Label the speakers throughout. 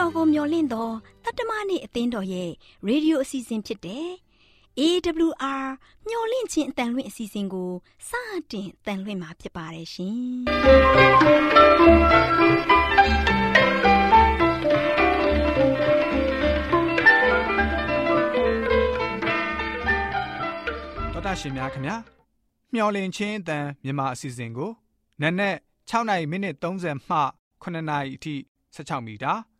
Speaker 1: တော်ကိုမျော်လင့်သောတတ္တမနေ့အသင်းတော်ရဲ့ရေဒီယိုအစီအစဉ်ဖြစ်တဲ့ AWR မျော်လင့်ခြင်းအတန်လွင့်အစီအစဉ်ကိုစတင်တန်လွင့်မှာဖြစ်ပါတယ်ရှင်။
Speaker 2: တော်တာရှင်များခင်ဗျာမျော်လင့်ခြင်းအတန်မြန်မာအစီအစဉ်ကိုနက်နက်6နိုင်မိနစ်30မှ9နာရီအထိ16မီတာ။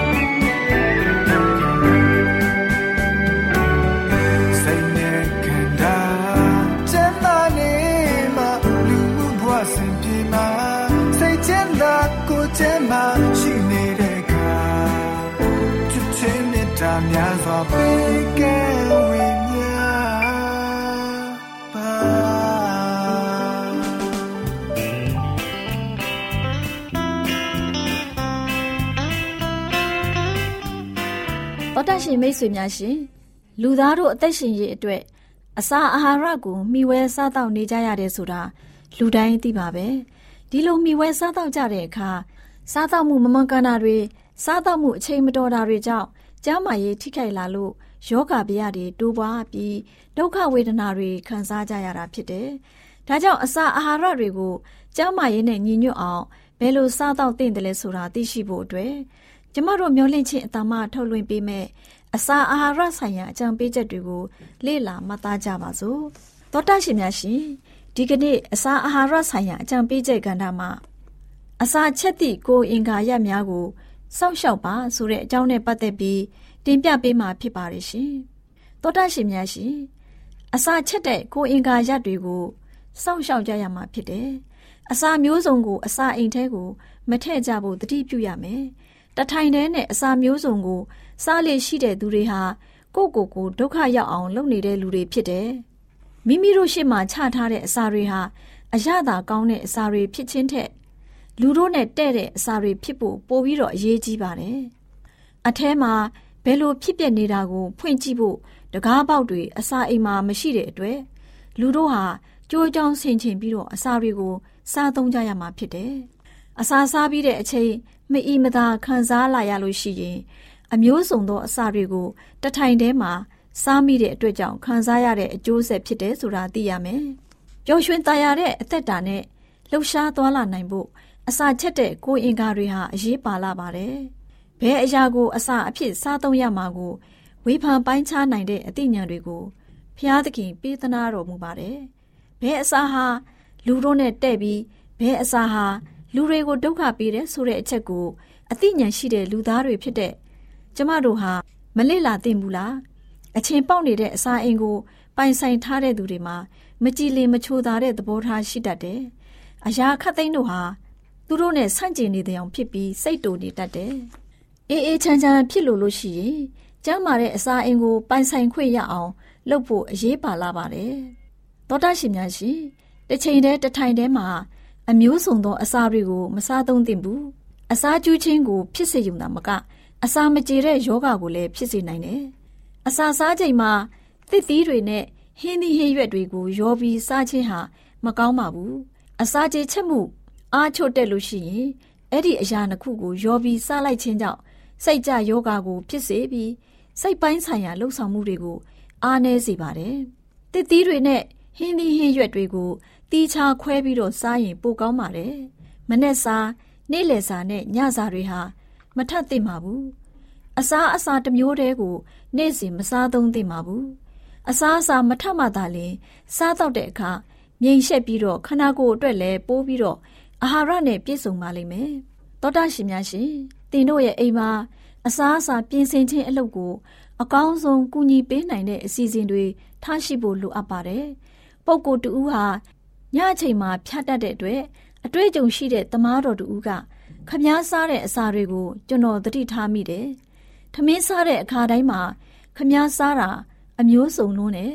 Speaker 3: တော်တရှင်မိ
Speaker 4: တ်ဆွေများရှင်လူသားတို့အသက်ရှင်ရေးအတွက်အစာအာဟာရကိုမျှဝဲစားတောက်နေကြရတယ်ဆိုတာလူတိုင်းသိပါပဲဒီလိုမျှဝဲစားတောက်ကြတဲ့အခါစားတောက်မှုမမှန်ကန်တာတွေစားတောက်မှုအချိန်မတော်တာတွေကြောင့်ကျန်းမာရေးထိခိုက်လာလို့ယောဂဗျာတွေတိုးပွားပြီးဒုက္ခဝေဒနာတွေခံစားကြရတာဖြစ်တယ်။ဒါကြောင့်အစာအာဟာရတွေကိုကျန်းမာရေးနဲ့ညီညွတ်အောင်ဘယ်လိုစားတောက်သင့်တယ်လဲဆိုတာသိရှိဖို့အတွက် ကျမတို့မျှဝင့်ခြင်းအတမထုတ်လွှင့်ပေးမဲ့အစာအာဟာရဆိုင်ရာအကြံပေးချက်တွေကိုလေ့လာမှတ်သားကြပါစို့။သောတာရှင်များရှင်ဒီကနေ့အစာအာဟာရဆိုင်ရာအကြံပေးချက်ကဏ္ဍမှာအစာချက်သည့်ကိုအင်္ဂါရက်များကိုစောင့်ရှောက်ပါဆိုတဲ့အကြောင်းနဲ့ပတ်သက်ပြီးတင်ပြပေးမှာဖြစ်ပါတယ်ရှင်။သောတာရှင်များရှင်အစာချက်တဲ့ကိုအင်္ဂါရက်တွေကိုစောင့်ရှောက်ကြရမှာဖြစ်တယ်။အစာမျိုးစုံကိုအစာအိမ်ထဲကိုမထည့်ကြဖို့တတိပြုရမယ်။ တထိုင်တည်းနဲ့အစာမျိုးစုံကိုစားလေရှိတဲ့သူတွေဟာကိုယ့်ကိုယ်ကိုဒုက္ခရောက်အောင်လုပ်နေတဲ့လူတွေဖြစ်တယ်။မိမိတို့ရှေ့မှာချထားတဲ့အစာတွေဟာအရသာကောင်းတဲ့အစာတွေဖြစ်ခြင်းထက်လူတို့နဲ့တဲ့တဲ့အစာတွေဖြစ်ဖို့ပိုပြီးတော့အရေးကြီးပါတယ်။အထဲမှာဘယ်လိုဖြစ်ပျက်နေတာကို ဖွင့်ကြည့်ဖို့တကားပေါက်တွေအစာအိမ်မှာမရှိတဲ့အတွက်လူတို့ဟာကြိုးကြောင်ဆင်ခြင်ပြီးတော့အစာတွေကိုစားသုံးကြရမှာဖြစ်တယ်။အစာစားပြီးတဲ့အချိန် မအီမသာခံစားလာရလို့ရှိရင်အမျိုးစုံသောအစာတွေကိုတထိုင်ထဲမှာစားမိတဲ့အတွက်ကြောင့်ခံစားရတဲ့အကျိုးဆက်ဖြစ်တယ်ဆိုတာသိရမယ်။ပျော်ရွှင်သာယာတဲ့အသက်တာနဲ့လှုပ်ရှားသွားလာနိုင်ဖို့အစာချက်တဲ့ကိုယ်အင်္ဂါတွေဟာအရေးပါလာပါတယ်။ဘယ်အရာကိုအစာအဖြစ်စားသုံးရမှာကိုဝေဖန်ပိုင်းခြားနိုင်တဲ့အသိဉာဏ်တွေကိုဖျားသခင်ပေးသနာတော်မူပါတယ်။ဘယ်အစာဟာလူတို့နဲ့တဲ့ပြီးဘယ်အစာဟာ လူတွေကိုဒုက္ခပေးတယ်ဆိုတဲ့အချက်ကိုအသိဉာဏ်ရှိတဲ့လူသားတွေဖြစ်တဲ့ကျမတို့ဟာမလစ်လာသင့်ဘူးလားအချင်းပေါက်နေတဲ့အစာအိမ်ကို ပိုင်ဆိုင်ထားတဲ့သူတွေမှာမကြည်လင်မချိုသာတဲ့သဘောထားရှိတတ်တယ်။အရာခတ်သိမ်းတို့ဟာသူတို့နဲ့ဆန့်ကျင်နေတဲ့အောင်ဖြစ်ပြီးစိတ်တူနေတတ်တယ်။အေးအေးချမ်းချမ်းဖြစ်လို့လို့ရှိရင်ကျမ်းမာတဲ့အစာအိမ်ကို ပိုင်ဆိုင်ခွင့်ရအောင်လုပ်ဖို့အရေးပါလာပါတယ်။သောတာရှင်များရှင်တစ်ချိန်တည်းတစ်ထိုင်တည်းမှာ အမျိုးစုံသော အစာတွေကိုမစားသုံးသင့်ဘူးအစာကျူးခြင်းကို ဖြစ်စေုံသာမက အစာမကြေတဲ့ယောဂါကိုလည်းဖြစ်စေနိုင်တယ်အစာစားချိန်မှာသစ်သီးတွေနဲ့ဟင်းသီးဟင်းရွက်တွေကိုရောပြီးစားခြင်းဟာမကောင်းပါဘူးအစာကြေချက်မှုအားချို့တက်လို့ရှိရင်အဲ့ဒီအရာနှစ်ခုကိုရောပြီးစားလိုက်ခြင်းကြောင့်စိတ်ကြယောဂါကို ဖြစ်စေပြီးစိတ်ပိုင်းဆိုင်ရာလှုပ်ဆောင်မှုတွေကိုအားနည်းစေပါတယ်။တစ်သီးတွေနဲ့ဟင်းသီးဟင်းရွက်တွေကို တီးခြားခွဲပြီးတော့စားရင်ပိုကောင်းပါတယ်။မနေ့စားနေ့လယ်စာနဲ့ညစာတွေဟာမထပ်သင့်ပါဘူး။အစားအစာတစ်မျိုးတည်းကိုနေ့စဉ်မစားသုံးသင့်ပါဘူး။အစားအစာမထပ်မှသာလျှင်စားတော့တဲ့အခါမြိန်ရှက်ပြီးတော့ခန္ဓာကိုယ်အတွက်လည်းပိုးပြီးတော့အာဟာရနဲ့ပြည့်စုံပါလိမ့်မယ်။သောတာရှင်များရှင်တင်တို့ရဲ့အိမ်မှာအစားအစာပြင်ဆင်ခြင်းအလုပ်ကိုအကောင်းဆုံးကူညီပေးနိုင်တဲ့အစီအစဉ်တွေထားရှိဖို့လိုအပ်ပါတယ်။ပုဂ္ဂိုလ်တူဦးဟာ ညအချိန်မှာဖြတ်တတ်တဲ့အတွက်အတွေ့အကြုံရှိတဲ့သမားတော်တူဦးကခမားစားတဲ့အစာတွေကိုကျွန်တော်သတိထားမိတယ်။ထမင်းစားတဲ့အခါတိုင်းမှာခမားစားတာအမျိုးစုံလုံးနဲ့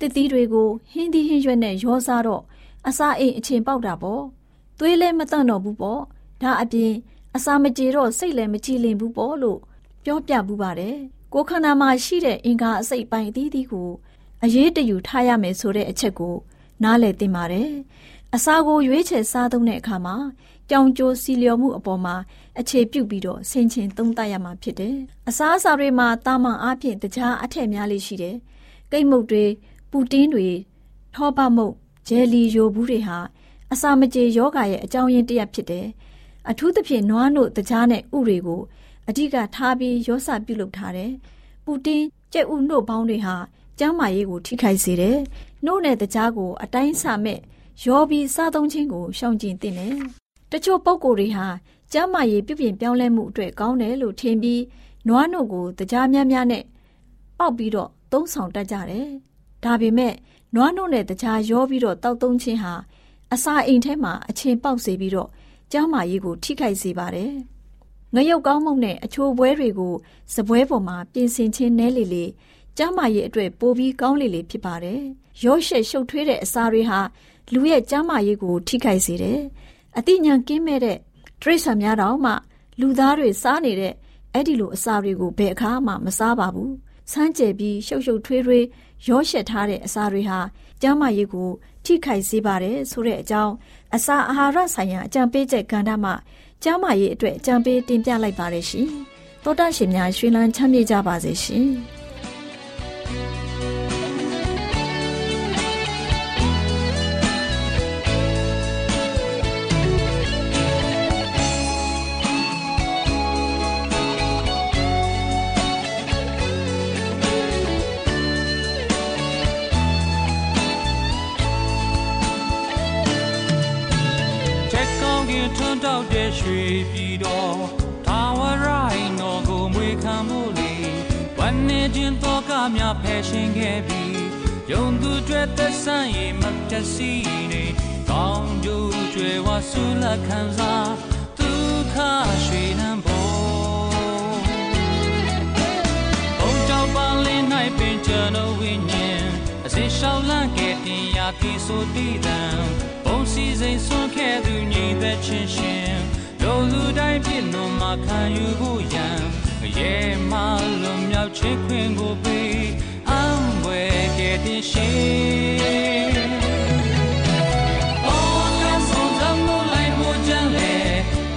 Speaker 4: တစ်သီးတွေကိုဟင်းသီးဟင်းရွက်နဲ့ရောစားတော့အစာအိမ်အချိန်ပေါက်တာပေါ့။သွေးလည်းမတန့်တော့ဘူးပေါ့။ဒါအပြင်အစာမကြေတော့စိတ်လည်းမကြည်လင်ဘူးပေါ့လို့ပြောပြပူပါတယ်။ကိုခန္ဓာမှာရှိတဲ့အင်္ဂါအစိတ်ပိုင်းအသီးသီးကိုအရေးတယူထားရမယ်ဆိုတဲ့အချက်ကို နားလည်သင်ပါတယ်။အစာကိုရွေးချယ်စားသုံးတဲ့အခါမှာကြောင်ကြိုးစီလျော်မှုအပေါ်မှာအခြေပြုပြီးတော့ဆင်ခြင်သုံးသပ်ရမှာဖြစ်တယ်။အစာအစာတွေမှာတာမန်အားဖြင့်တခြားအထက်များလေးရှိတယ်။ကိတ်မုတ်တွေပူတင်းတွေထောပမုတ်ဂျယ်လီယိုဘူးတွေဟာအစာမကြေယောဂရဲ့အကြောင်းရင်းတစ်ရပ်ဖြစ်တယ်။အထူးသဖြင့်နွားနို့တကြားနဲ့ဥတွေကိုအဓိကထားပြီးရောစပြုလုပ်ထားတယ်။ပူတင်းကြက်ဥနှုတ်ပေါင်းတွေဟာ ကျန်းမာရေးကိုထိခိုက်စေတယ်။နှုတ်နဲ့တကြားကိုအတိုင်းဆမဲ့ရောပြီးစားသုံးခြင်းကိုရှောင်ကျဉ်သင့်တယ်။တချို့ပုံကိုယ်တွေဟာကျန်းမာရေးပြုပြင်ပြောင်းလဲမှုအတွက်ကောင်းတယ်လို့ထင်ပြီးနွားနို့ကိုတကြားများများနဲ့ပေါက်ပြီးတော့သုံးဆောင်တတ်ကြတယ်။ဒါပေမဲ့နွားနို့နဲ့တကြားရောပြီးတော့တောက်သုံးခြင်းဟာအစာအိမ်ထဲမှာအချင်းပေါက်စေပြီးတော့ကျန်းမာရေးကိုထိခိုက်စေပါတယ်။ငရုတ်ကောင်းမုန့်နဲ့အချိုပွဲတွေကိုစပွဲပေါ်မှာပြင်ဆင်ခြင်းနဲလေလေ ကျန်းမာရေးအတွက်ပိုပြီးကောင်းလေလေဖြစ်ပါတယ်။ရောရှက်ရှုပ်ထွေးတဲ့အစာတွေဟာလူရဲ့ကျန်းမာရေးကိုထိခိုက်စေတယ်။အသိဉာဏ်ကင်းမဲ့တဲ့တရိษံများတော့မှလူသားတွေစားနေတဲ့အဲ့ဒီလိုအစာတွေကိုဘယ်အခါမှမစားပါဘူး။ဆန်းကျယ်ပြီးရှုပ်ရှုပ်ထွေးထွေးရောရှက်ထားတဲ့အစာတွေဟာကျန်းမာရေးကိုထိခိုက်စေပါတယ်ဆိုတဲ့အကြောင်းအစာအာဟာရဆိုင်ရာအကြံပေးချက်ကဏ္ဍမှာကျန်းမာရေးအတွက်အကြံပေးတင်ပြလိုက်ပါတယ်ရှင်။သောတာရှင်များရှင်လန်းချမ်းမြေ့ကြပါစေရှင်။
Speaker 5: ထွန်းတောက်တဲ့ရွှေပြည်တော်ထာဝရိုင်းတော်ကိုမွေခံမှုလေဝမ်းနေခြင်းတော့ကများဖယ်ရှင်ခဲ့ပြီးယုံသူတွေသက်ဆိုင်ရင်မတစီနေကောင်းကျိုးကျွယ်ဝဆူလက်ခံစားဒုက္ခရွှေနှံပေါ်ဘုံကြောင့်ပါလင်း၌ပင်ကျွန်တော်ဝိညာဉ်အစေရှောင်းလန့်ခဲ့တင်ရာတိဆိုတည်တံ စီစိန်ဆွန်ခဲ့သူညီသက်ချင်းရှင်လူလူတိုင်းပြည့်နှုံမှာခံယူဖို့ရန်ရဲမလွန်မြောက်ချစ်ခွင်ကိုပေးအံွယ်ခဲ့တဲ့ရှင်အော်လမ်းဆုံးသမိုးလိုက်မို့ကြံလေ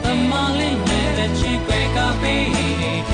Speaker 5: တမလေးနဲ့တဲ့ချစ်ခွဲကပေး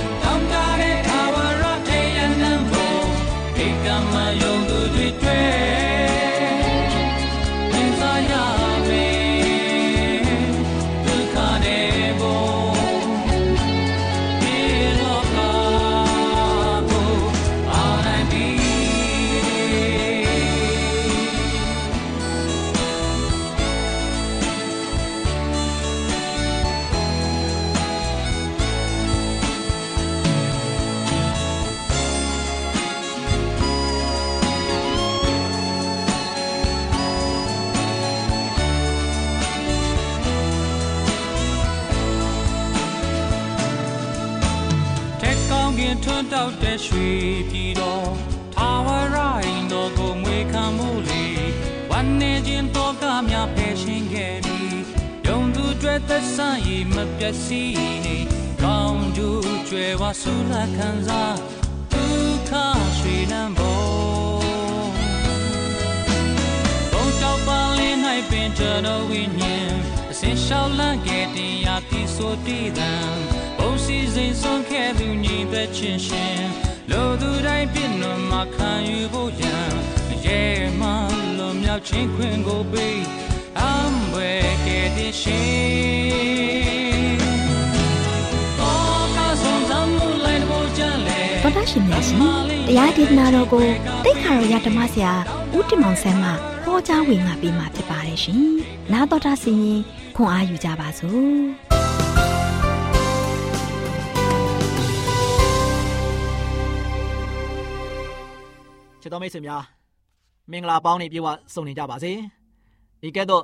Speaker 5: သက်ဆိုင်ရမပြတ်စီနေကောင်းကျိုးကျွယ်ဝဆူလာခံစားဒုက္ခရွှေလန်းပေါ်ဘုံတောက်ပါလင်း၌ပင်ကျွန်တော်ဝိညာဉ်အစင်လျှောက်လန့်ခဲ့တင်ရပြီဆိုတည်တံဘုံစီစဉ်ဆုံးခဲ့သူညီသက်ချင်းရှင်လို့သူတိုင်းပြည့်နွယ်မှာခံယူဖို့ရန်ရဲမှလွန်မြောက်ခြင်းခွင့်ကိုပေးအံွယ်ခဲ့ တဲ့ရှင်အော်ကဆုံးသမှုလိုက်ဖို့ကြလေ
Speaker 1: တော်တာရှင်များရှင်တရားဒေသနာတော်ကိုတိတ်ခါတော်ရဓမ္မဆရာဦးတင်မောင်ဆန်းမှဟောကြားဝင်ငါပေးมาဖြစ်ပါတယ်ရှင်။နာတော်တာဆင်ရင်ခွန်အားယူကြပါစို့။
Speaker 6: ချစ်တော်မိတ်ဆွေများမင်္ဂလာပေါင်းနေပြေဝစုံနေကြပါစေ ဒီကဲ့သို့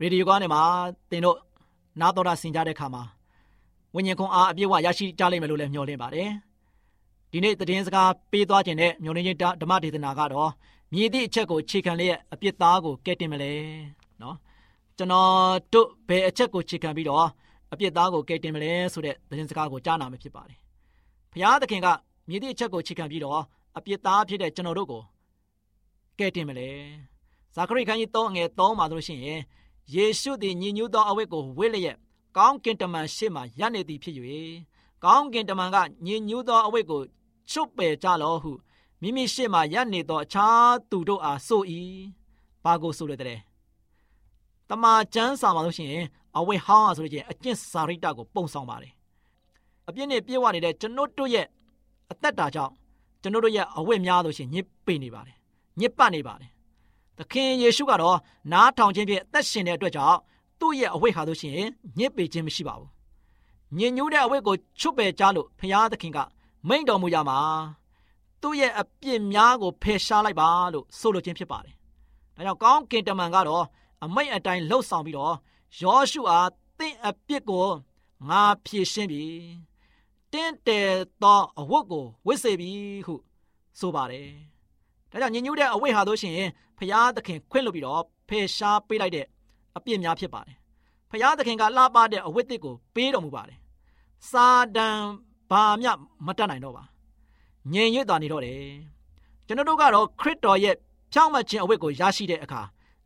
Speaker 6: ရေဒီယိုကနေမှာတင်တို့နားတော်တာဆင်ကြတဲ့ခါမှာဝိညာဉ်ခွန်အားအပြည့်ဝရရှိကြလိမ့်မယ်လို့လည်းမျှော်လင့်ပါတယ်ဒီနေ့သတင်းစကားပေးသွားခြင်းနဲ့မျှော်လင့်ခြင်းဓမ္မဒေသနာကတော့မြည်သည့်အချက်ကိုခြေခံလျက်အပြစ်သားကိုကဲတင်မလဲနော်ကျွန်တော်တို့ဘယ်အချက်ကိုခြေခံပြီးတော့အပြစ်သားကိုကဲတင်မလဲဆိုတဲ့သတင်းစကားကိုကြားနာမှာဖြစ်ပါတယ်ဘုရားသခင်ကမြည်သည့်အချက်ကိုခြေခံပြီးတော့အပြစ်သားဖြစ်တဲ့ကျွန်တော်တို့ကိုကဲတင်မလဲ ဇာခရိခန်းကြီး3အငယ်3မှာဆိုလို့ရှိရင်ယေရှုသည်ညီညွတ်သောအဝတ်ကိုဝတ်လျက်ကောင်းကင်တမန်ရှေ့မှရပ်နေသည်ဖြစ်၍ကောင်းကင်တမန်ကညီညွတ်သောအဝတ်ကိုချွတ်ပယ်ကြလောဟုမိမိရှေ့မှရပ်နေသောအခြားသူတို့အားဆို၏ဘာကိုဆိုရတဲ့တမန်ကျမ်းစာမှာလို့ရှိရင်အဝတ်ဟောင်းအားဆိုလို့ရှိရင်အကျင့်စာရိတ္တကိုပုံဆောင်ပါတယ်အပြစ်နဲ့ပြည့်ဝနေတဲ့ကျွန်ုပ်တို့ရဲ့အသက်တာကြောင့်ကျွန်တော်တို့ရဲ့အဝတ်များလို့ရှိရင်ညစ်ပိနေပါတယ်ညစ်ပတ်နေပါတယ် သခင်ယေရှုကတော့နားထောင်ခြင်းဖြင့်အသက်ရှင်တဲ့အတွက်ကြောင့်သူ့ရဲ့အဝတ်ဟာလို့ရှိရင်ညစ်ပေခြင်းမရှိပါဘူးညင်ညူးတဲ့အဝတ်ကိုချွတ်ပယ်ကြလို့ဖခင်သခင်ကမိန့်တော်မူရမှာသူ့ရဲ့အပြစ်များကိုဖယ်ရှားလိုက်ပါလို့ဆိုလိုခြင်းဖြစ်ပါတယ်ဒါကြောင့်ကောင်းကင်တမန်ကတော့အမိတ်အတိုင်းလှုပ်ဆောင်ပြီးတော့ယောရှုအားတင့်အပြစ်ကိုငါဖြေရှင်းပြီတင့်တယ်သောအဝတ်ကိုဝတ်စေပြီဟုဆိုပါတယ်။ ဒါကြောင့်ညင်ညူးတဲ့အဝတ်ဟာတို့ရှင်ဖျားသခင်ခွင့်လွှတ်ပြီးတော့ဖယ်ရှားပေးလိုက်တဲ့အပြစ်များဖြစ်ပါတယ်။ဖျားသခင်ကလှပတဲ့အဝတ်တစ်ကိုပေးတော်မူပါတယ်။စာတန်ဘာမျှမတတ်နိုင်တော့ပါ။ညင်ညွတ်တာနေတော့တယ်။ကျွန်တော်တို့ကတော့ခရစ်တော်ရဲ့ဖြောင့်မတ်ခြင်းအဝတ်ကိုရရှိတဲ့အခါ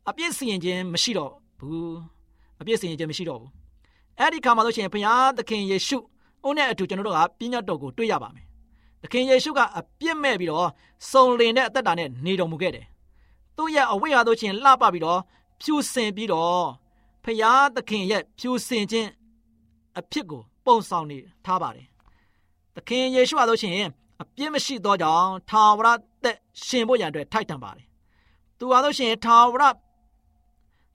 Speaker 6: အပြစ်စီရင်ခြင်းမရှိတော့ဘူး။အပြစ်စီရင်ခြင်းမရှိတော့ဘူး။အဲ့ဒီခါမှာလို့ရှိရင်ဘုရားသခင်ယေရှုဦးနဲ့အတူကျွန်တော်တို့ကပြည့်ညတ်တော်ကိုတွေ့ရပါမယ်။ သခင်ယေရှုကအပြစ်မဲ့ပြီးတော့စုံလင်တဲ့အသက်တာနဲ့နေတော်မူခဲ့တယ်။သူ့ရဲ့အဝိဟာတို့ချင်းလှပပြီးတော့ဖြူစင်ပြီးတော့ဖရာသခင်ရဲ့ဖြူစင်ခြင်းအဖြစ်ကိုပုံဆောင်နေထားပါတယ်။သခင်ယေရှုဟာတို့ချင်းအပြစ်မရှိသောကြောင့်ထာဝရသက်ရှင်ဖို့ရန်အတွက်ထိုက်တန်ပါတယ်။သူဟာတို့ချင်းထာဝရ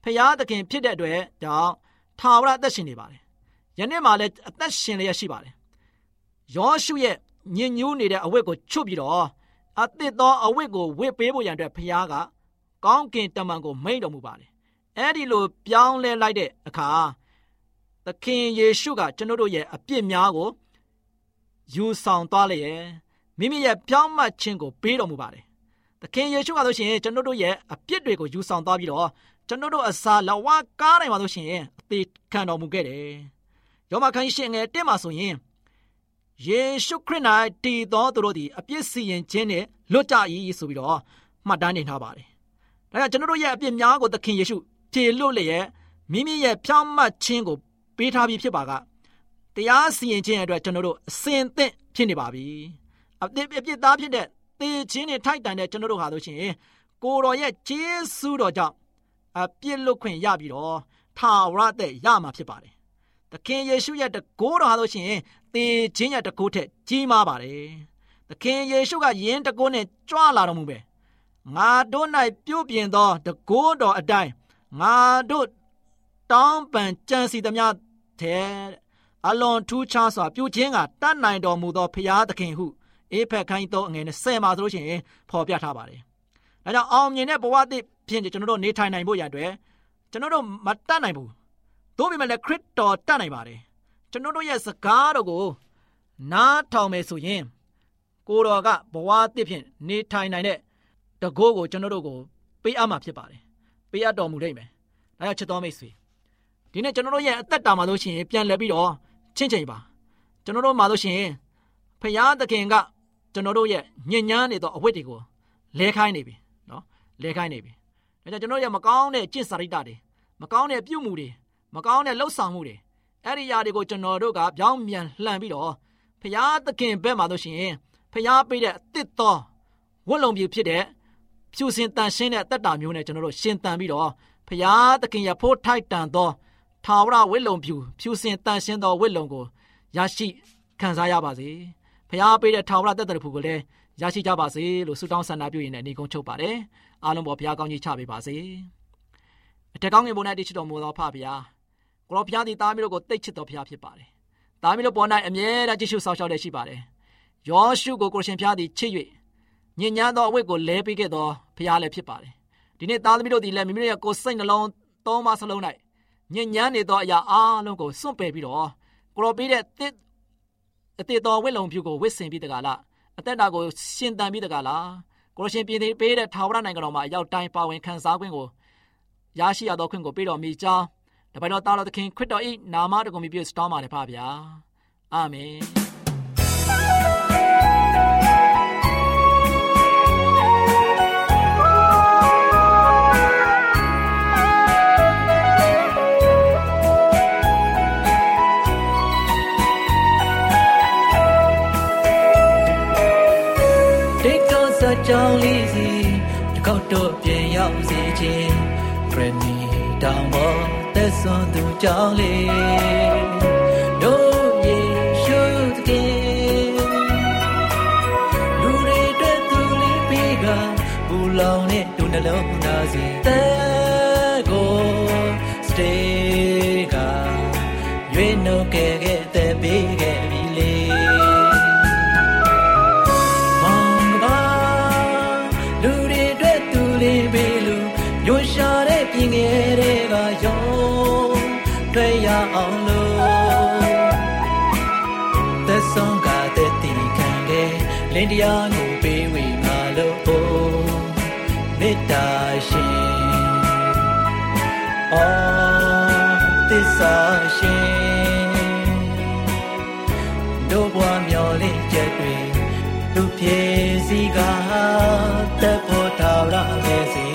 Speaker 6: ဖရာသခင်ဖြစ်တဲ့အတွက်ကြောင့်ထာဝရသက်ရှင်နေပါတယ်။ယနေ့မှလည်းအသက်ရှင်လျက်ရှိပါတယ်။ယောရှုရဲ့ ညင်ညူးနေတဲ့အဝတ်ကိုချွတ်ပြီးတော့အသစ်သောအဝတ်ကိုဝတ်ပေးဖို့ရန်အတွက်ဖခင်ကကောင်းကင်တမန်ကိုမိန့်တော်မူပါတယ်။အဲဒီလိုပြောင်းလဲလိုက်တဲ့အခါသခင်ယေရှုကကျွန်တော်တို့ရဲ့အပြစ်များကိုယူဆောင်သွားလျက်မိမိရဲ့ပြောင်းမှတ်ခြင်းကိုပေးတော်မူပါတယ်။သခင်ယေရှုကဆိုရှင်ကျွန်တော်တို့ရဲ့အပြစ်တွေကိုယူဆောင်သွားပြီးတော့ကျွန်တော်တို့အစာလဝကားတိုင်းမှာဆိုရှင်အသေးခံတော်မူခဲ့တယ်။ယောမခန်းရှင်ငယ်တက်မှာဆိုရင် ယေရှုခရစ်၌တည်သောသူတို့သည်အပြစ်စီရင်ခြင်းနဲ့လွတ်ကြ၏ဆိုပြီးတော့မှတ်တမ်းတင်ထားပါတယ်။ဒါကြောင့်ကျွန်တော်တို့ရဲ့အပြစ်များကိုသခင်ယေရှုဖြေလွတ်လျက်မိမိရဲ့ဖြောင့်မတ်ခြင်းကိုပေးထားပြီးဖြစ်ပါကတရားစီရင်ခြင်းအတွက်ကျွန်တော်တို့အစင်သင့်ဖြစ်နေပါပြီ။အပြစ်အပြစ်သားဖြစ်တဲ့သေခြင်းနဲ့ထိုက်တန်တဲ့ကျွန်တော်တို့ဟာဆိုရှင်ကိုတော်ရဲ့ဂျေစုတော်ကြောင့်အပြစ်လွတ်ခွင့်ရပြီးတော့ထာဝရတဲ့ရမှာဖြစ်ပါတယ်။ သခင်ယေရှုရဲ့တကိုးတော်ဟာဆိုရှင်သေခြင်းရဲ့တကိုးထက်ကြီးမားပါတယ်။သခင်ယေရှုကယင်းတကိုးနဲ့ကြွလာတော်မူပဲ။ငါတို့၌ပြုပြင်သောတကိုးတော်အတိုင်းငါတို့တောင်းပန်ကြံစီသမျှတဲ့အလွန်ထူးခြားစွာပြုခြင်းကတတ်နိုင်တော်မူသောဖရာသခင်ဟုအေဖက်ခိုင်းသောအငယ်နဲ့ဆယ်မှာဆိုလို့ရှိရင်ဖော်ပြထားပါတယ်။ဒါကြောင့်အောင်မြင်တဲ့ဘဝသစ်ဖြစ်ကျွန်တော်တို့နေထိုင်နိုင်ဖို့ရတဲ့ကျွန်တော်တို့မတတ်နိုင်ဘူး။ သို့ပေမဲ့လည်းခရစ်တော်တတ်နိုင်ပါတယ်။ကျွန်တော်တို့ရဲ့စကားတော်ကိုနားထောင်မယ်ဆိုရင်ကိုတော်ကဘဝသစ်ဖြင့်နေထိုင်နိုင်တဲ့တကိုးကိုကျွန်တော်တို့ကိုပေးအပ်မှာဖြစ်ပါတယ်။ပေးအပ်တော်မူလိမ့်မယ်။ဒါကြောင့်ချစ်တော်မိတ်ဆွေ
Speaker 7: ဒီနေ့ကျွန်တော်တို့ရဲ့အသက်တာမှာလို့ရှိရင်ပြန်လဲပြီးတော့ချင်းချိန်ပါကျွန်တော်တို့မှာလို့ရှိရင်ဖရာသခင်ကကျွန်တော်တို့ရဲ့ညဉ့်ညမ်းနေသောအဝတ်တွေကိုလဲခိုင်းနေပြီနော်လဲခိုင်းနေပြီဒါကြောင့်ကျွန်တော်ရဲ့မကောင်းတဲ့ကျင့်စာရိတ္တတွေမကောင်းတဲ့ပြုမှုတွေ မကောင်းတဲ့လှုပ်ဆောင်မှုတွေအဲ့ဒီຢာတွေကိုကျွန်တော်တို့ကပြောင်းပြန်လှန်ပြီးတော့ဖရာသခင်ဘက်မှာလို့ရှိရင်ဖရာပေးတဲ့အသစ်သောဝတ်လုံပြဖြစ်တဲ့ဖြူစင်တန်ရှင်းတဲ့အသက်တာမျိုးနဲ့ကျွန်တော်တို့ရှင်တန်ပြီးတော့ဖရာသခင်ရဖို့ထိုက်တန်သောထာဝရဝိလုံဖြူဖြူစင်တန်ရှင်းသောဝိလုံကိုရရှိခံစားရပါစေဖရာပေးတဲ့ထာဝရတက်တဲ့ဖူကိုလည်းရရှိကြပါစေလို့ဆုတောင်းဆန္ဒပြုရင်းနဲ့ညီကုန်းချုပ်ပါတယ်အားလုံးပေါ်ဘုရားကောင်းကြီးချပေးပါစေအထက်ကောင်းငယ်ပေါ်၌တည်ချတော်မူသောဖဖရာ ကိုရောဘုရားသည်သားမျိုးတို့ကိုတိတ်ချစ်တော်ဘုရားဖြစ်ပါတယ်သားမျိုးတို့ပေါ်၌အမြဲတမ်းကြည့်ရှုဆောင်ရှောက်တဲ့ရှိပါတယ်ယောရှုကိုကိုရှင်ဘုရားသည်ချစ်၍ညဉ့်ညမ်းသောအဝတ်ကိုလဲပေးခဲ့သောဘုရားလည်းဖြစ်ပါတယ်ဒီနေ့သားသမီးတို့သည်လည်းမိမိတို့ရဲ့ကိုယ်စိတ်နှလုံးသုံးပါးစလုံး၌ညဉ့်ညမ်းနေသောအရာအားလုံးကိုစွန့်ပယ်ပြီးတော့ကိုရောပေးတဲ့တစ်အတေတော်ဝိလုံဖြူကိုဝစ်ဆင်ပြီးတကလားအသက်တာကိုရှင်တန်ပြီးတကလားကိုရရှင်ပြည်သေးပေးတဲ့ထာဝရနိုင်ငံတော်မှာအရောက်တိုင်းပါဝင်ခံစားခွင့်ကိုရရှိရသောခွင့်ကိုပေးတော်မူကြောင်း တပိုင်တော်တာတော်သခင်ခရစ်တော်၏နာမတော်ကိုမြည်ပြစတောင်းပါလေဖပါဗျာအာမင်
Speaker 6: တွေ့ရအောင်လို့သက်ဆုံးကတဲ့တီခံခဲ့လင်းတရားကိုပေးဝေငါလို့မေတ္တာရှင်အော်သစ္စာရှင်တို့ဘွားမျော်လင့်ချက်တွေသူပြေစီကတပ်ဖို့ထောက်ရမယ်စီ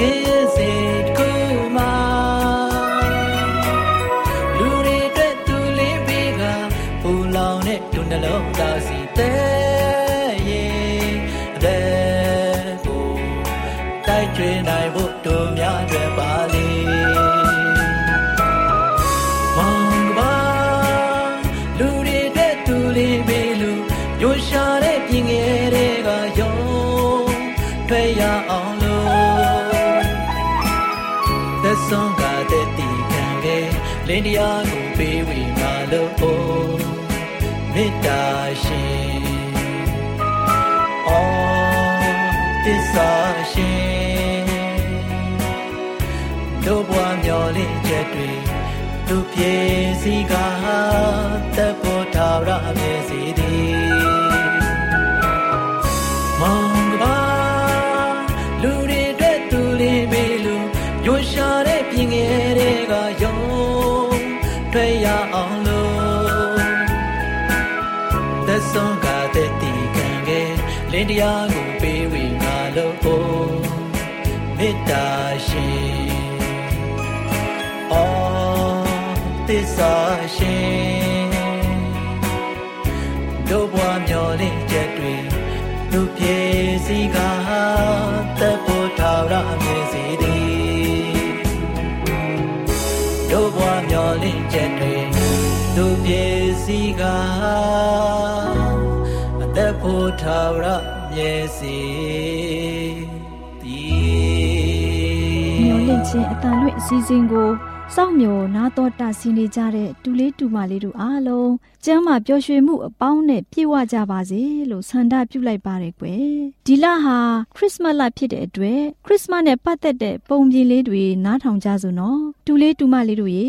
Speaker 6: က လင်းတရားကိုပေးဝေငါလို့မေတ္တာရှင်အော်သစ္စာရှင်တို့ဘွားမျော်လင့်ချက်တွေသူပြေစီကတပ်ဖို့ထာဝရမြေစီသ တရားကိုပေးဝေငါလို့မေတ္တာရှင်အော်သစ္စာရှင်တို့ဘွားမျော်လင့်ချက်တွေသူပြေစီကတပ်ဖို့ထာဝရမြင်စီသည်တို့ဘွားမျော်လင့်ချက်တွေသူပြေစီကအသက်ဖို့ထာဝရ မြင်စီသည်
Speaker 4: မျော်လင့်ခြင်းအတန်လွင့်အစည်းအဝေးကို စောင့်မျှော်နာတော်တာဆင်းနေကြတဲ့တူလေးတူမလေးတို့အားလုံးကျမ်းမာပျော်ရွှင်မှုအပေါင်းနဲ့ပြည့်ဝကြပါစေလို့ဆန္ဒပြုလိုက်ပါတယ်ကွယ်ဒီလဟာခရစ်စမတ်လဖြစ်တဲ့အတွက်ခရစ်စမတ်နဲ့ပတ်သက်တဲ့ပုံပြင်လေးတွေနားထောင်ကြစို့နော်တူလေးတူမလေးတို့ရေ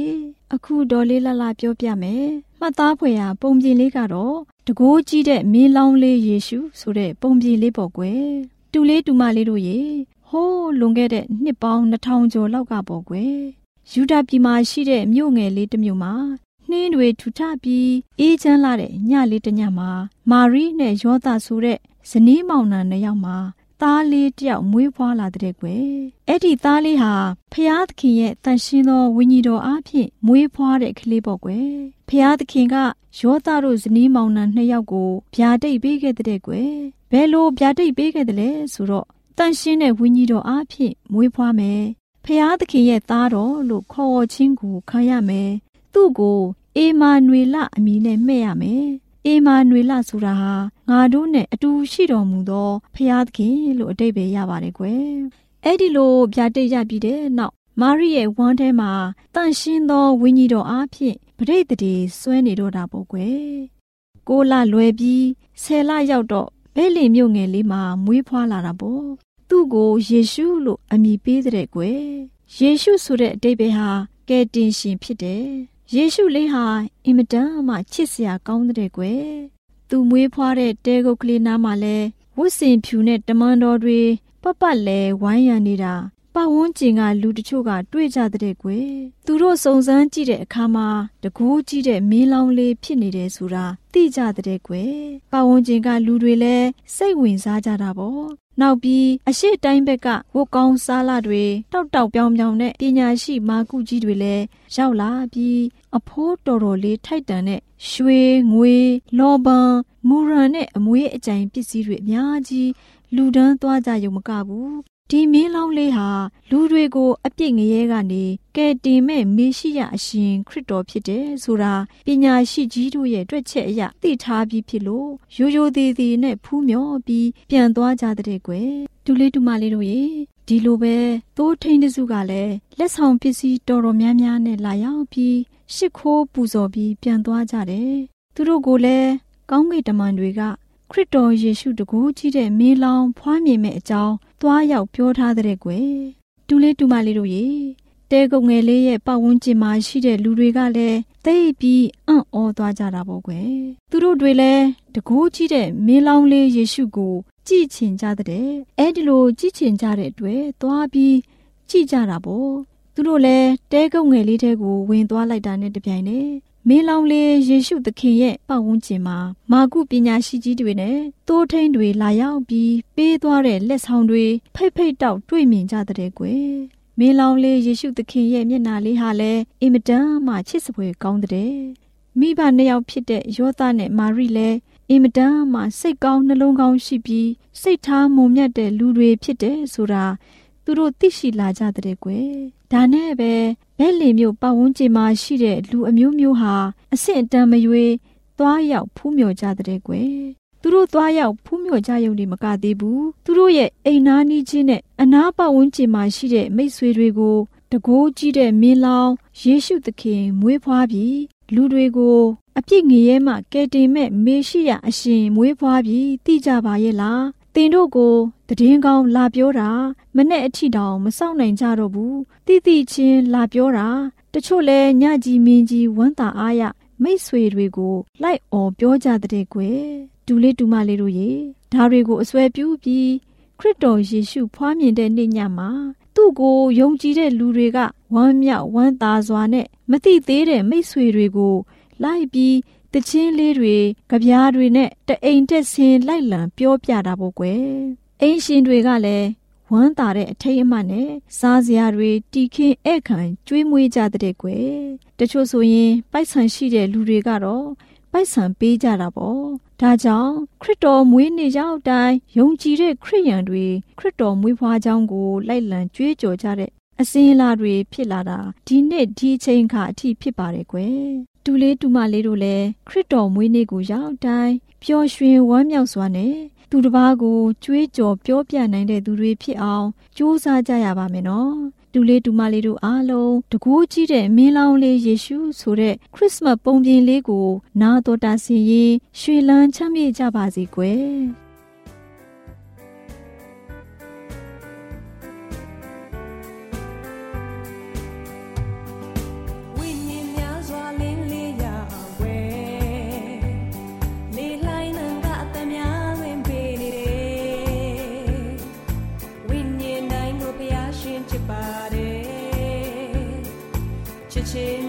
Speaker 4: အခုတော်လေးလှလှပြောပြမယ်မှတ်သားဖွယ်ရာပုံပြင်လေးကတော့တကိုးကြီးတဲ့မင်းလောင်းလေးယေရှုဆိုတဲ့ပုံပြင်လေးပေါ့ကွယ်တူလေးတူမလေးတို့ရေဟိုးလွန်ခဲ့တဲ့နှစ်ပေါင်း2000ကျော်လောက်ကပေါ့ကွယ် ယူဒာပြည်မှာရှိတဲ့မြို့ငယ်လေးတစ်မြို့မှာနှင်းတွေထူထပြီးအေးချမ်းလာတဲ့ညလေးတစ်ညမှာမာရီနဲ့ယောသဆိုတဲ့ဇနီးမောင်နှံနှစ်ယောက်မှာသားလေးတယောက်မွေးဖွားလာတဲ့ကွယ်အဲ့ဒီသားလေးဟာဖျားသခင်ရဲ့တန်ရှင်းသောဝိညာဉ်တော်အားဖြင့်မွေးဖွားတဲ့ကလေးပေါ့ကွယ်ဖျားသခင်ကယောသတို့ဇနီးမောင်နှံနှစ်ယောက်ကိုဗျာဒိတ်ပေးခဲ့တဲ့ကွယ်ဘယ်လိုဗျာဒိတ်ပေးခဲ့တယ်လဲဆိုတော့တန်ရှင်းတဲ့ဝိညာဉ်တော်အားဖြင့်မွေးဖွားမယ် ဖျားသခင်ရဲ့သားတော်လို့ခေါ်ဝေါ်ခြင်းကိုခံရမယ်သူ့ကိုအေမာနွေလအမည်နဲ့မှဲ့ရမယ်အေမာနွေလဆိုတာဟာငါတို့နဲ့အတူရှိတော်မူသောဖျားသခင်လို့အတိတ်ပဲရပါတယ်ကွယ်အဲ့ဒီလိုဗျာတိတ်ရပြီးတဲ့နောက်မာရိရဲ့ဝမ်းထဲမှာတန့်ရှင်းသောဝိညာဉ်တော်အားဖြင့်ပရိသတ်တွေဆွဲနေတော့တာပေါ့ကွယ်ကိုလလွယ်ပြီးဆယ်လရောက်တော့ဘဲလီမြို့ငယ်လေးမှာမွေးဖွားလာတာပေါ့ သူ့ကိုယေရှုလို့အမည်ပေးတဲ့ကွယ်ယေရှုဆိုတဲ့အတိတ်ပဲဟာကယ်တင်ရှင်ဖြစ်တယ်ယေရှုလေးဟာအင်မတန်မှချစ်စရာကောင်းတဲ့ကွယ်သူမွေးဖွားတဲ့တဲကုတ်ကလေးနားမှာလဲဝတ်စင်ဖြူနဲ့တမန်တော်တွေပပလဲဝိုင်းရံနေတာပတ်ဝန်းကျင်ကလူတချို့ကတွေ့ကြတဲ့ကွယ်သူတို့စုံစမ်းကြည့်တဲ့အခါမှာတကူးကြည့်တဲ့မင်းလောင်လေးဖြစ်နေတယ်ဆိုတာသိကြတဲ့ကွယ်ပတ်ဝန်းကျင်ကလူတွေလည်းစိတ်ဝင်စားကြတာပေါ့ နောက်ပြီးအရှိတိုင်းဘက်ကဝတ်ကောင်းစားလာတွေတောက်တောက်ပြောင်ပြောင်နဲ့ပညာရှိမာကုကြီးတွေလည်းရောက်လာပြီးအဖိုးတော်တော်လေးထိုက်တန်တဲ့ရွှေငွေလောဘန်မူရန်နဲ့အမွေးအကြိမ်ပစ္စည်းတွေအများကြီးလူဒန်းသွားကြရုံမကဘူး ဒီမင်းလောင်းလေးဟာလူတွေကိုအပြစ်ငရဲကနေကယ်တင်မဲ့မေရှိယအရှင်ခရစ်တော်ဖြစ်တယ်ဆိုတာပညာရှိကြီးတို့ရဲ့တွေ့ချက်အရသိထားပြီးဖြစ်လို့ရိုးရိုးသေးသေးနဲ့ဖူးမြော်ပြီးပြန်သွားကြတဲ့ကွယ်ဒူလေးဒူမလေးတို့ရေဒီလိုပဲသိုးထိန်တစုကလည်းလက်ဆောင်ပစ္စည်းတော်တော်များများနဲ့လာရောက်ပြီးရှ िख ိုးပူဇော်ပြီးပြန်သွားကြတယ်သူတို့ကိုလည်းကောင်းကင်တမန်တွေက ခရစ်တော်ယေရှုတကူကြီးတဲ့မင်းလောင်ဖွားမြင်မဲ့အကြောင်းသွားရောက်ပြောထားတဲ့ကွယ်တူလေးတူမလေးတို့ရေတဲကုတ်ငယ်လေးရဲ့ပတ်ဝန်းကျင်မှာရှိတဲ့လူတွေကလည်းသိပြီးအံ့ဩသွားကြတာပေါ့ကွယ်သူတို့တွေလည်းတကူကြီးတဲ့မင်းလောင်လေးယေရှုကိုကြည်ချင်ကြတဲ့အဲ့ဒီလိုကြည်ချင်ကြတဲ့အတွက်သွားပြီးကြည်ကြတာပေါ့သူတို့လည်းတဲကုတ်ငယ်လေးတဲကိုဝင်သွားလိုက်တာနဲ့တပြိုင်နက် မင်းလောင်လေးယေရှုသခင်ရဲ့ပတ်ဝန်းကျင်မှာမာကုပညာရှိကြီးတွေနဲ့တိုးထိန်တွေလာရောက်ပြီးပေးသွားတဲ့လက်ဆောင်တွေဖိတ်ဖိတ်တောက်တွေ့မြင်ကြတဲ့ကွယ်မင်းလောင်လေးယေရှုသခင်ရဲ့မျက်နာလေးဟာလည်းအင်မတန်မှချစ်စပွဲကောင်းတဲ့မိဘနှစ်ယောက်ဖြစ်တဲ့ယောသနဲ့မာရိလည်းအင်မတန်မှစိတ်ကောင်းနှလုံးကောင်းရှိပြီးစိတ်ထားမုံမြတ်တဲ့လူတွေဖြစ်တယ်ဆိုတာသူတို့သိရှိလာကြတဲ့ကွယ် ဒါနဲ့ပဲဘဲလီမျိုးပတ်ဝန်းကျင်မှာရှိတဲ့လူအမျိုးမျိုးဟာအဆင့်အတန်းမရွေးသွားရောက်ဖူးမြော်ကြတဲ့ကွယ်သူတို့သွားရောက်ဖူးမြော်ကြရုံနဲ့မကသေးဘူးသူတို့ရဲ့အိမ်နာနီးချင်းနဲ့အနာပတ်ဝန်းကျင်မှာရှိတဲ့မိတ်ဆွေတွေကိုတကိုးကြီးတဲ့မင်းလောင်ယေရှုသခင်မွေးဖွားပြီးလူတွေကိုအပြစ်ငရဲမှကယ်တင်မဲ့မေရှိယအရှင်မွေးဖွားပြီးသိကြပါရဲ့လား တင်တို့ကိုတည်င်းကောင်းလာပြောတာမနဲ့အထီတောင်မစောင့်နိုင်ကြတော့ဘူးတိတိချင်းလာပြောတာတချို့လဲညကြီးမင်းကြီးဝမ်းသာအားရမိတ်ဆွေတွေကိုလိုက်អော်ပြောကြတဲ့ကွယ်ဒူလေးဒူမလေးတို့ရေဒါတွေကိုအစွဲပြုပြီးခရစ်တော်ယေရှုဖွားမြင်တဲ့နေ့ညမှာသူ့ကိုယုံကြည်တဲ့လူတွေကဝမ်းမြောက်ဝမ်းသာစွာနဲ့မသိသေးတဲ့မိတ်ဆွေတွေကိုလိုက်ပြီး တချင်းလေးတွေကြပြားတွေနဲ့တအိမ်တက်ဆင်းလိုက်လံပြောပြတာပေါ့ကွယ်အိမ်ရှင်တွေကလည်းဝမ်းသာတဲ့အထိတ်အမှတ်နဲ့စားစရာတွေတီခင်းဧကန်ကျွေးမွေးကြတဲ့ကွယ်တချို့ဆိုရင်ပိုက်ဆံရှိတဲ့လူတွေကတော့ပိုက်ဆံပေးကြတာပေါ့ဒါကြောင့်ခရစ်တော်မွေးနေ့ရောက်တိုင်းယုံကြည်တဲ့ခရစ်ယာန်တွေခရစ်တော်မွေးဖွားကြောင်းကိုလိုက်လံကြွေးကြော်ကြတဲ့အစင်းလာတွေဖြစ်လာတာဒီနေ့ဒီချိန်ခါအထိဖြစ်ပါတယ်ကွယ် တူလေးတူမလေးတို့လည်းခရစ်တော်မွေးနေ့ကိုရောက်တိုင်းပျော်ရွှင်ဝမ်းမြောက်စွာနဲ့သူတစ်ပါးကိုကြွေးကြော်ပြောပြနိုင်တဲ့သူတွေဖြစ်အောင်ကြိုးစားကြရပါမယ်နော်တူလေးတူမလေးတို့အားလုံးတကူးကြီးတဲ့မင်းလောင်းလေးယေရှုဆိုတဲ့ခရစ်စမတ်ပုံပြင်လေးကို နာတော်တာစီရင်ရွှေလန်းချမ်းမြေ့ကြပါစေကွယ် တ